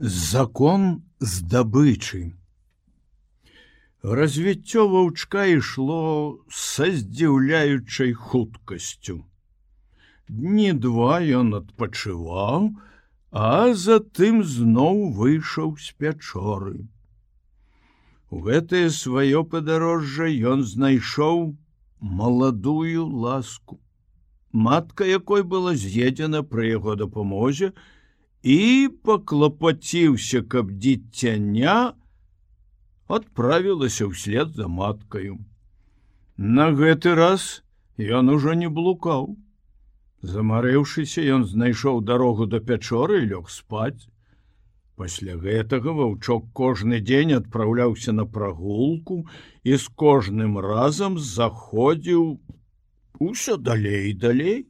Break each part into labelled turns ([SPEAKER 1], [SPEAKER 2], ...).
[SPEAKER 1] закон здабычы развіццё ваўчка ішло са здзіўляючай хуткасцю. Дні два ён адпачываў а затым зноў выйшаў з пячоры. У гэтае сваё падарожжа ён знайшоў маладую ласку. Матка якой была з'едзена пры яго дапамозе і паклапаціўся, каб дзіцяня адправілася ўслед за маткаю. На гэты раз ён ужо не блукаў. Замарэўшыся, ён знайшоў дарогу да пячоры і лёг спаць. Пасля гэтага ваўчок кожны дзень адпраўляўся на прагулку і з кожным разам заходзіў усё далей далей.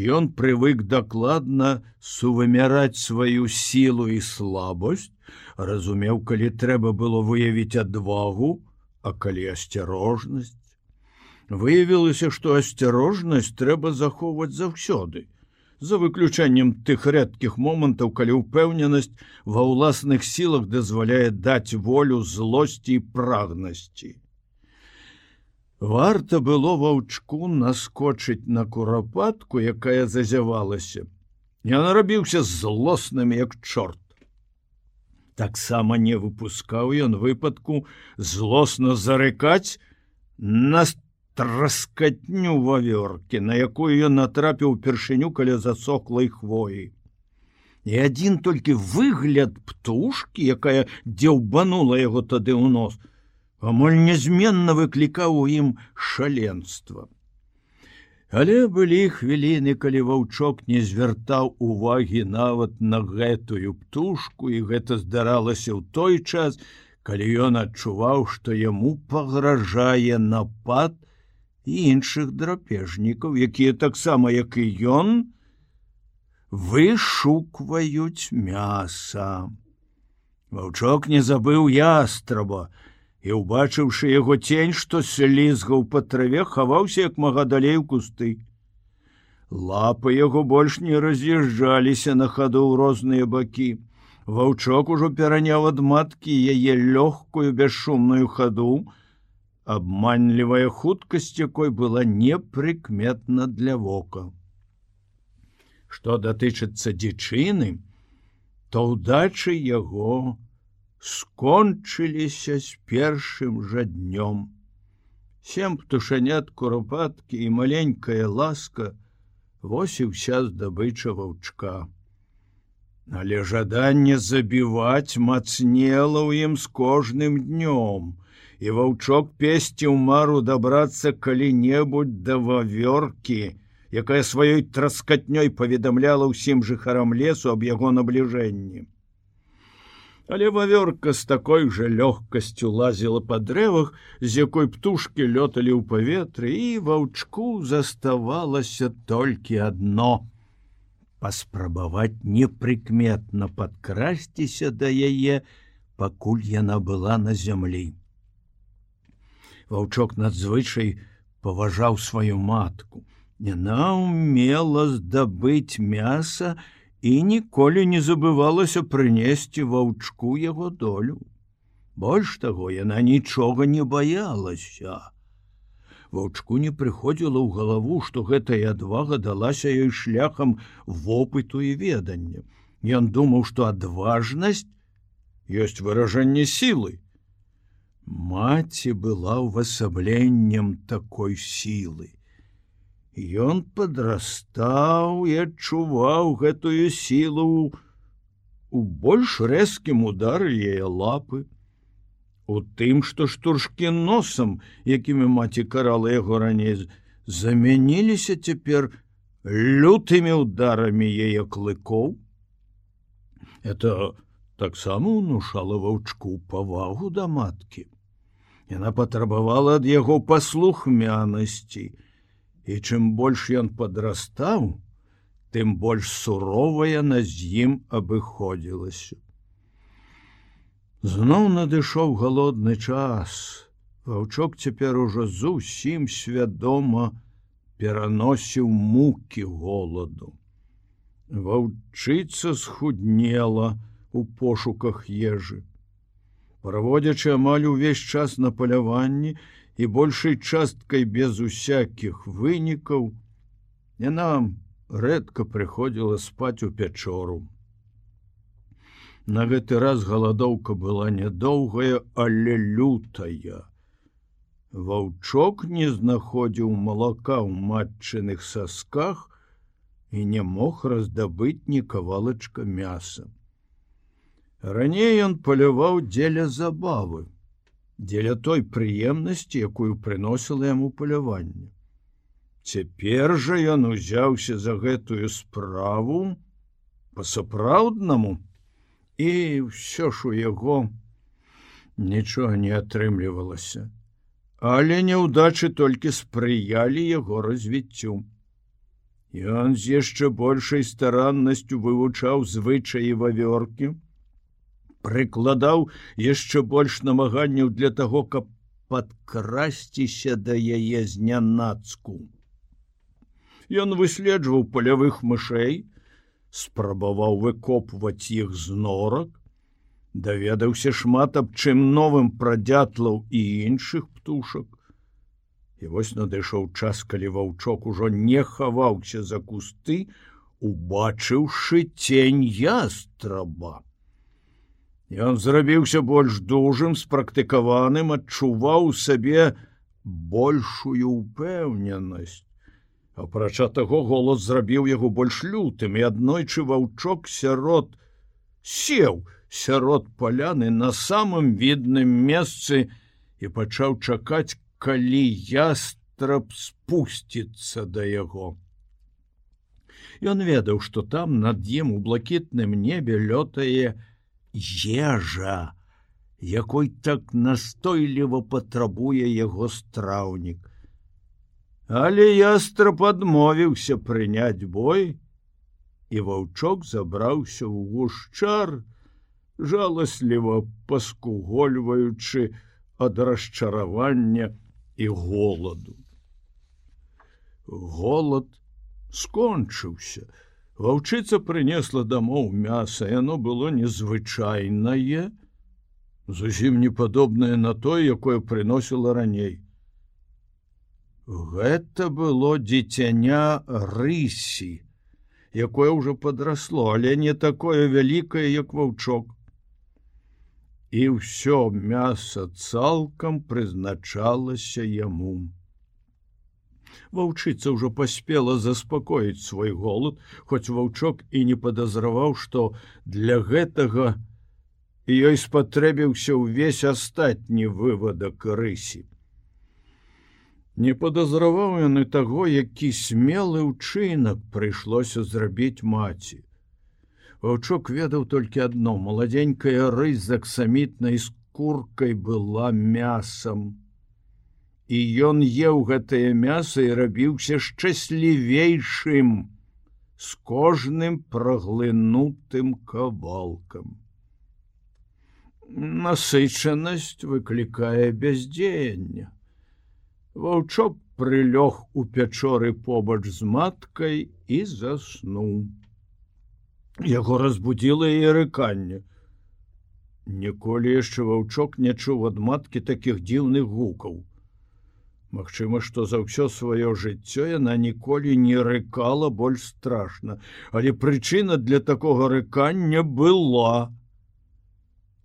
[SPEAKER 1] Ён прывык дакладна сувымяраць сваю сілу і слабасць, разумеў, калі трэба было выявіць адвагу, а калі асцярожнасць. Выявілася, што асцярожнасць трэба захоўваць заўсёды, за выключэннем тых рэдкіх момантаў, калі ўпэўненасць ва ўласных сілах дазваляе даць волю злосці і прагнасці. Варта было ваўчку наскочыць на курапатку, якая зазявалася. Я нарабіўся злосным як чорт. Таксама не выпускаў ён выпадку злосна зарыкаць на траскатню вавёркі, на якую ён натрапіў упершыню каля засохлай хвоі. І адзін толькі выгляд птушки, якая дзеўбанула яго тады ў нос, амаль нязменна выклікаў у ім шаленства. Але былі хвіліны, калі ваўчок не звяртаў увагі нават на гэтую птушку і гэта здаралася ў той час, калі ён адчуваў, што яму пагражае напад іншых драпежнікаў, якія таксама як і ён вышукваюць мяса. Ваўчок не забыў ястраба, і убачыўшы яго цень, што слізгаў па траве хаваўся як мага далей у кусты. Лапы яго больш не раз'язджаліся на хаду ў розныя бакі. Ваўчок ужо пераняў ад маткі яе лёгкую бясшумную хаду, абманлівая хуткасць якой была непрыкметна для вока. Што датычыцца дзічыны, то ўдачы яго, скончыліся з першым жа днём. Сем птушанят курапаткі і маленькая ласка вось і ўся здабыча ваўчка. Але жаданне забіваць мацнела ў ім з кожным днём, і ваўчок песціў мару дабрацца калі-небудзь да вавёркі, якая сваёй траскатнёй паведамляла ўсім жыхарам лесу аб яго набліжэнні але вавёрка з такой жа лёгкасцю лазіла па дрэвах, з якой птушки лёталі ў паветры і ваўчку заставалася толькі адно паспрабаваць непрыкметна падкрасціся да яе, пакуль яна была на зямлі. Ваўчок надзвычай паважаў сваю матку. Яна умела здабыць мяса, і ніколі не забывалася прынесці ваўчку яго долю. Больш таго яна нічога не баялася. Ваўчку не прыходзіла ў галаву, што гэтая адвага далася ёй шляхам вопыту і ведання. Ён думаў, што адважнасць ёсць выражэнне сілы. Маці была ўвасабленнем такой сілы. Ён падрастаў і адчуваў гэтую сілу у больш рэзкім удары яе лапы. У тым, што штуршкі носам, якімі маці карала яго раней, замяніліся цяпер лютымі ударамі яе клыкоў. Это таксама унушала ваўчку павагу да маткі. Яна патрабавала ад яго паслухмянасці, і чым больш ён падрастаў, тым больш суровая на з ім абыходзілася. Зноў надышоў галодны час. Ваўчок цяпер ужо зусім свядома пераносіў мукі голаду. Ваўчыца схуднела у пошуках ежы. Праводзячы амаль увесь час на паляванні і большай часткай без усякіх вынікаў, яна рэдка прыходзіла спаць у пячору. На гэты раз галадоўка была нядоўгая, але лютая. Ваўчок не знаходзіў малака ў матчыных сасках і не мог раздабыць ні кавалачка мяса. Раней ён паляваў дзеля забавы, дзеля той прыемнасці, якую прыносіла яму паляванне. Цяпер жа ён узяўся за гэтую справу па-сапраўднаму і ўсё ж у яго нічога не атрымлівалася. Але няўдачы толькі спрыялі яго развіццю. Ён з яшчэ большай стараннасцю вывучаў звычаі вавёркі, прыкладаў яшчэ больш намаганняў для таго, каб падкрасціся да яе знянацку. Ён выследжваў палявых мышэй, спрабаваў выкопваць іх з норак, даведаўся шмат аб чым новым пра дятлаў і іншых птушак, І вось надышоў час, калі ваўчок ужо не хаваўся за кусты, убачыўшы тень ястраба. Ён зрабіўся больш дужым, спрактыкаваным, адчуваў сабе большую упэўненасць. Апрача таго голос зрабіў яго больш лютым і аднойчы ваўчок сярод сеў сярод паляны на самым відным месцы і пачаў чакаць, калі ястраб спусціцца да яго. Ён ведаў, што там над ім у блакітным небе лётае ежа, якой так настойліва патрабуе яго страўнік. Але ястраб адмовіўся прыняць бой, і ваўчок забраўся ў гушчар, жаласліва паскугольваючы ад расчаравання, і голаду. Голад скончыўся. Ваўчыца прынесла дамоў мяса, яно было незвычайнае, зусім не падобнае на тое, якое прыносіла раней. Гэта было дзіцяня рысі, якое ўжо падрасло, але не такое вялікае, як ваўчок і ўсё мяса цалкам прызначалася яму. Ваўчыца ўжо паспела заспакоіць свой голод, хоць ваўчок і не падазраваў, што для гэтага ёй спатрэбіўся ўвесь астатні вывадак рысі. Не падазраваў ён і таго, які смелы ўчынак прыйшлося зрабіць маці. Ваўчок ведаў толькі адно маладзенькая рысь з аксамітнай скуркай была мясам. І ён еў гэтае мяса і рабіўся шчаслівейшым з кожным праглынутым кавалкам. Насычанасць выклікае бяздзеяння. Ваўчок прылёг у пячоры побач з маткай і заснуў яго разбудзіла і рыканне. Ніколі яшчэ ваўчок не чуў ад маткі такіх дзіўных гукаў. Магчыма, што за ўсё сваё жыццё яна ніколі не рыкала больш страшна, але прычына для такога рыкання была.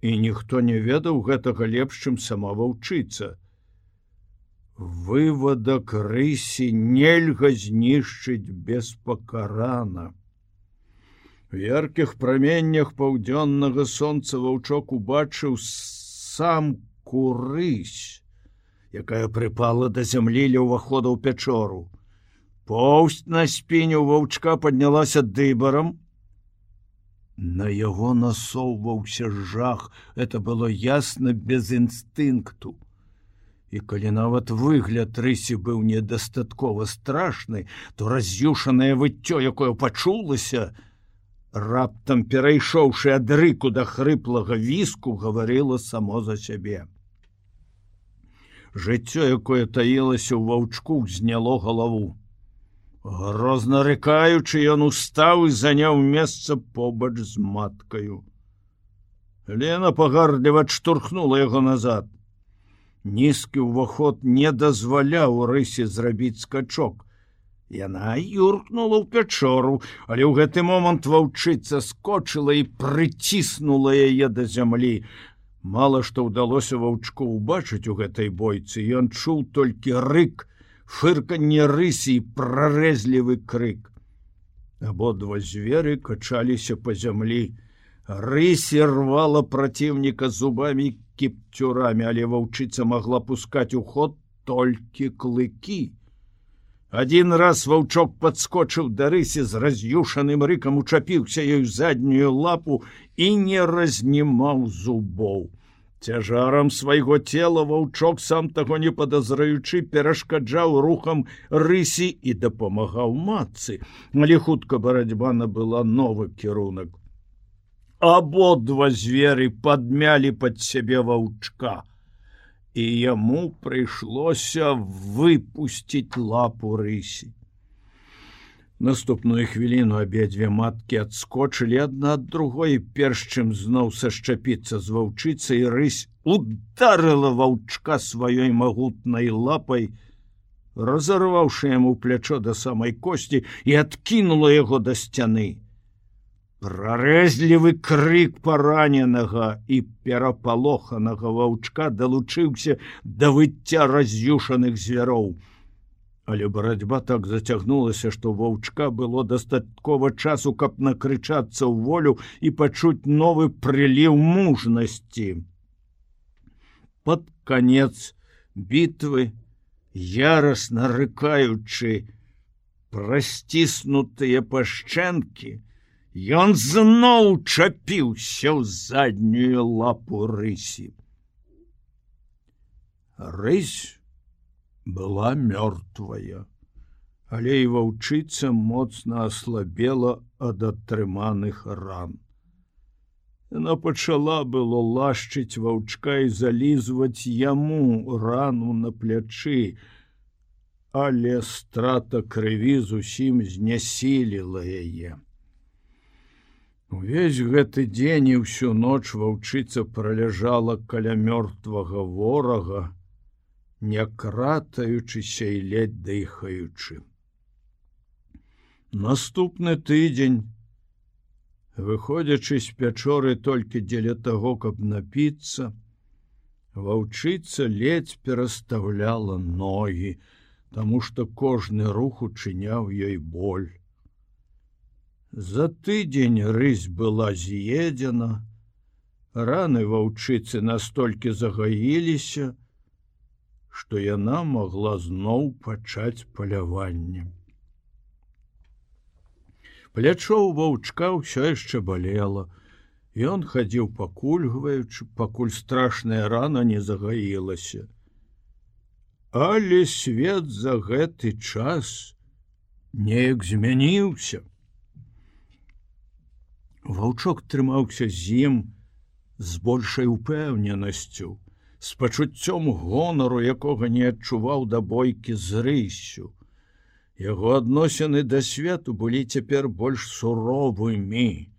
[SPEAKER 1] І ніхто не ведаў гэтага лепш, чым сама ваўчыца. Вывадак рысі нельга знішчыць без пакарана яркіх праменнях паўдзённага сонца ваўчок убачыў сам курысь, якая прыпала да зямлі ля ўвахода ў пячору. Поўсць на спіню ваўчка паднялася дыбарам. На яго насоўваўся жах, это было ясна без інстынкту. І калі нават выгляд рысі быў недастаткова страшны, то раз'юшанае выццё, якое пачулася, раптам перайшоўшы ад рыку да хрыплага віску гаварыла само за сябе. Жыццё, якое таілася ў ваўчку зняло галаву. Грозна рыкаючы, ён устаў і заняў месца побач з маткаю. Лена пагарліва штурхнула яго назад. Нізкі ўваход не дазваляў рысе зрабіць скачок. Яна юркнула ў пячору, але ў гэты момант ваўчыца скочыла і прыціснула яе да зямлі. Мала што ўдалося ваўчку ўбачыць у гэтай бойцы, ён чуў толькі рык, фырканне рысі і прарэзлівы крык. Абодва зверы качаліся па зямлі. Рысі рвала праціўніка зубамі кіпцюрамі, але ваўчыца магла пускаць у ход толькі клыкі. Адзін раз ваўчок падскочыў да рысі з раз'юшаным рыкам учапіўся ёй заднюю лапу і не разнімаў зубоў. Цяжарам свайго цела ваўчок сам таго не падазраючы перашкаджаў рухам рысі і дапамагаў матцы, але хутка барацьба набыла новы кірунак абодва зверы падмялі под сябе ваўчка і яму прыйшлося выпусціць лапу рысі наступную хвіліну абедзве маткі адскочылі адна ад другой перш чым зноў сашчапіцца з ваўчыцай рысь ударыла ваўчка сваёй магутнай лапай разарваўшы яму плячо да самай косці і адкінула яго да сцяны Прарэзлівы крык параненага і перапалоханага ваўчка далучыўся да выцця раз'юшаных звяроў. Але барацьба так зацягнулася, што ваўчка было дастаткова часу, каб накрычацца ў волю і пачуць новы прыліў мужнасці. Пад канец бітвы, ярасна рыкаючы, прасціснутыя пашчэнкі, Ён зноў чапіўся ў заднюю лапу рысі. Рысь была мёртвая, але і ваўчыца моцна аслабела ад атрыманых ран. Яна пачала было лашчыць ваўчка і залізваць яму рану на плячы, але страта крыві зусім знясіліла яе. Увесь гэты дзень і ўсю ноч ваўчыца праляжала каля мёртвага ворага, не кратаючыся і ледь дыхаючы. Наступны тыдзень, выходзячы з пячоры толькі дзеля таго, каб напіцца, ваўчыца ледзь перастаўляла ногі, таму што кожны рух учыняў ёй боль. За тыдзень рысь была з'едзена, раны ваўчыцы настолькі загаіліся, што яна могла зноў пачаць паляванне. Плячо ў ваўчка ўсё яшчэ балела. Ён хадзіў пакульгваючы, пакуль страшная рана не загаілася. Але свет за гэты час неяк змяніўся. Ваўчок трымаўся з ім з большай упэўненасцю, з пачуццём гонару, якога не адчуваў да бойкі з рыссю. Яго адносіны да свету былі цяпер больш суровымі.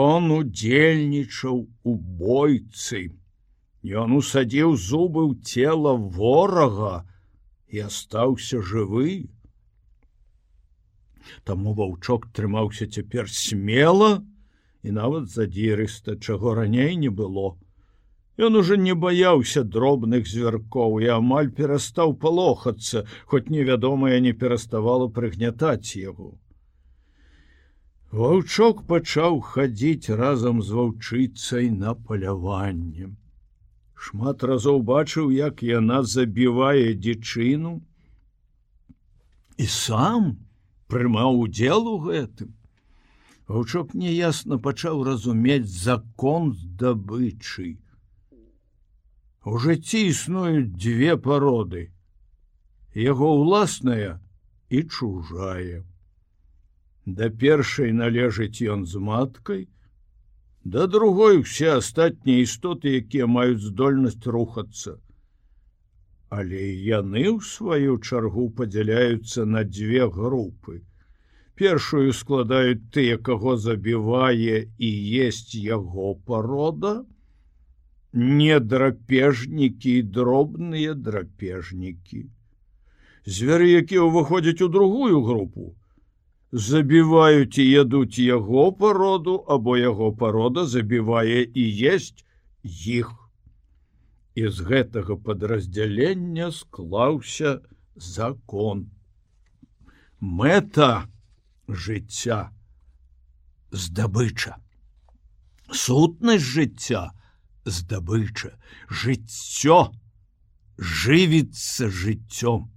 [SPEAKER 1] Ён удзельнічаў у бойцы. Ён усадзіў зубы ў цела ворага і астаўся жывы. Таму ваўчок трымаўся цяпер смела і нават задзірыста, чаго раней не было. Ён уже не баяўся дробных звяркоў і амаль перастаў палохацца, хоць невядомае не пераставала прыгнятаць яго. Ваўчок пачаў хадзіць разам з ваўчыцай на паляванне. Шмат разоў бачыў, як яна забівае дзічыну і сам, прымаў удзел у гэтым. Гучок неясна пачаў разумець закон здабычы. У жыцці існуюць дзве пароды: яго ўласная і чужая. Да першай належыць ён з маткай, да другой усе астатнія істоты, якія маюць здольнасць рухацца. Але яны ў сваю чаргу падзяляюцца на дзве групы. Першую складаюць тыя, каго забівае і есть яго парода, не драпежнікі і дробныя драпежнікі. Звяры, якія ўваходзяць у другую групу, забіваюць і ядуць яго пароду або яго парода забівае і есть іх і з гэтага падраздзялення склаўся закон. Мэта жыцця здабыча. Сутнасць жыцця здабыча, жыццё жывіцца жыццём.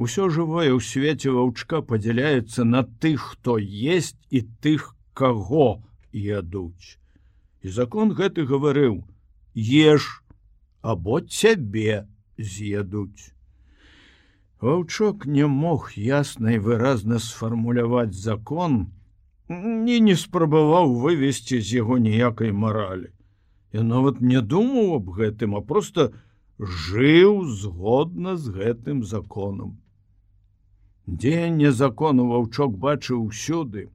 [SPEAKER 1] Усё жывое ў свеце ваўчка падзяляецца на тых, хто есть і тых, каго ядуць. І закон гэты гаварыў: еш, або цябе з'едуць. Ваўчок не мог ясна і выразна сфармуляваць закон, ні не спрабаваў вывесці з яго ніякай маралі. Я нават не думаў аб гэтым, а просто жыў згодна з гэтым законам. Дзеянне закону ваўчок бачыў усюды.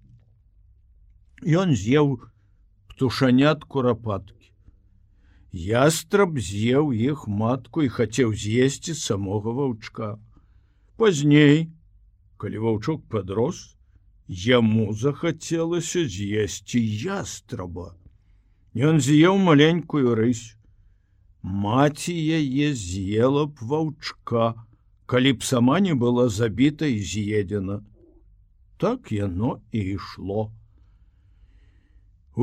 [SPEAKER 1] Ён з'еў птушанят курапаткі. Ястраб з'еў іх матку і хацеў з'есці самога ваўчка. Пазней, калі ваўчок подрос, яму захацелася з'есці ястраба. Ён з'еў маленькую рысь. Маці яе з'ела б ваўчка, калі б сама не была забіта і з'едзена. Так яно і ішло.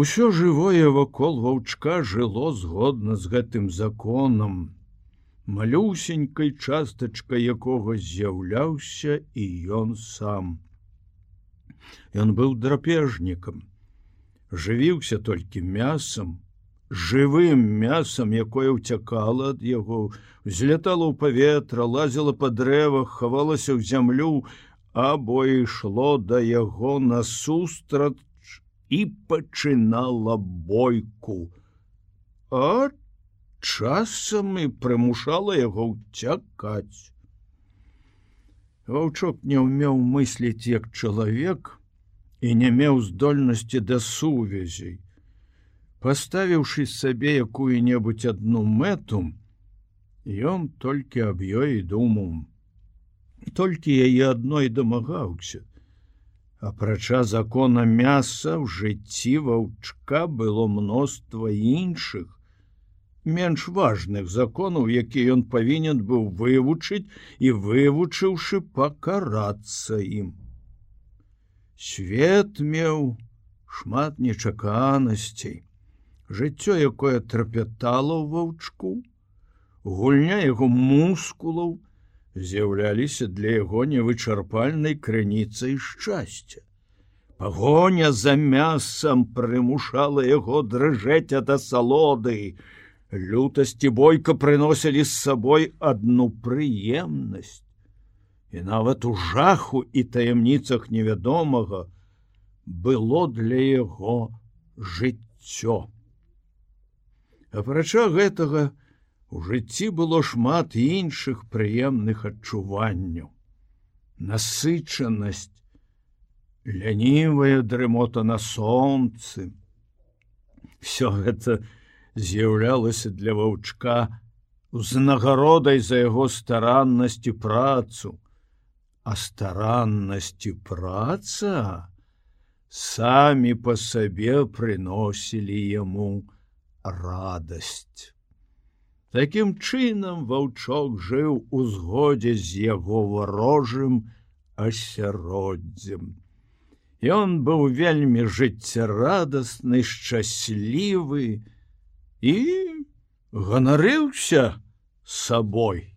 [SPEAKER 1] Усё жывое вакол ваўчка жыло згодна з гэтым законам, малюсенькай частачкай якога з'яўляўся і ён сам. Ён быў драпежнікам, жывіўся толькі мясам, жывым мясам, якое ўцякала ад яго, взлетала ў паветра, лазіла па дрэвах, хавалася ў зямлю, або ішло да яго насустрач і пачынала бойку. А часам і прымушала яго ўцякаць. Ваўчок не ўмеў мысліць як чалавек і не меў здольнасці да сувязей. Паставіўшы сабе якую-небудзь адну мэту, ён толькі аб ёй думаў. Толькі яе адной дамагаўся. Апрача закона мяса ў жыцці ваўчка было мноства іншых, менш важных законаў, які ён павінен быў вывучыць і вывучыўшы пакарацца ім. Свет меў шмат нечаканасцей, жыццё, якое трапятало ваўчку, гульня яго мускулаў, з'яўляліся для яго невычарпальнай крыніцай шчасця. Пагоня за мясам прымушала яго дрыжэць ад асалоды. Лютасці бойка прыносілі з сабой адну прыемнасць. І нават у жаху і таямніцах невядомага было для яго жыццё. Апрача гэтага, У жыцці было шмат іншых прыемных адчуванняў. Насычанасць, лянівая дрымота на сонцы. Всё гэта з'яўлялася для ваўчка узнагародай за яго стараннасць і працу, а стараннасць і праца самі па сабе прыносілі яму радасць. Такім чынам ваўчок жыў у згодзе з яго варожым асяроддзем. Ён быў вельмі жыццярадасны, шчаслівы і ганарыўся сабой.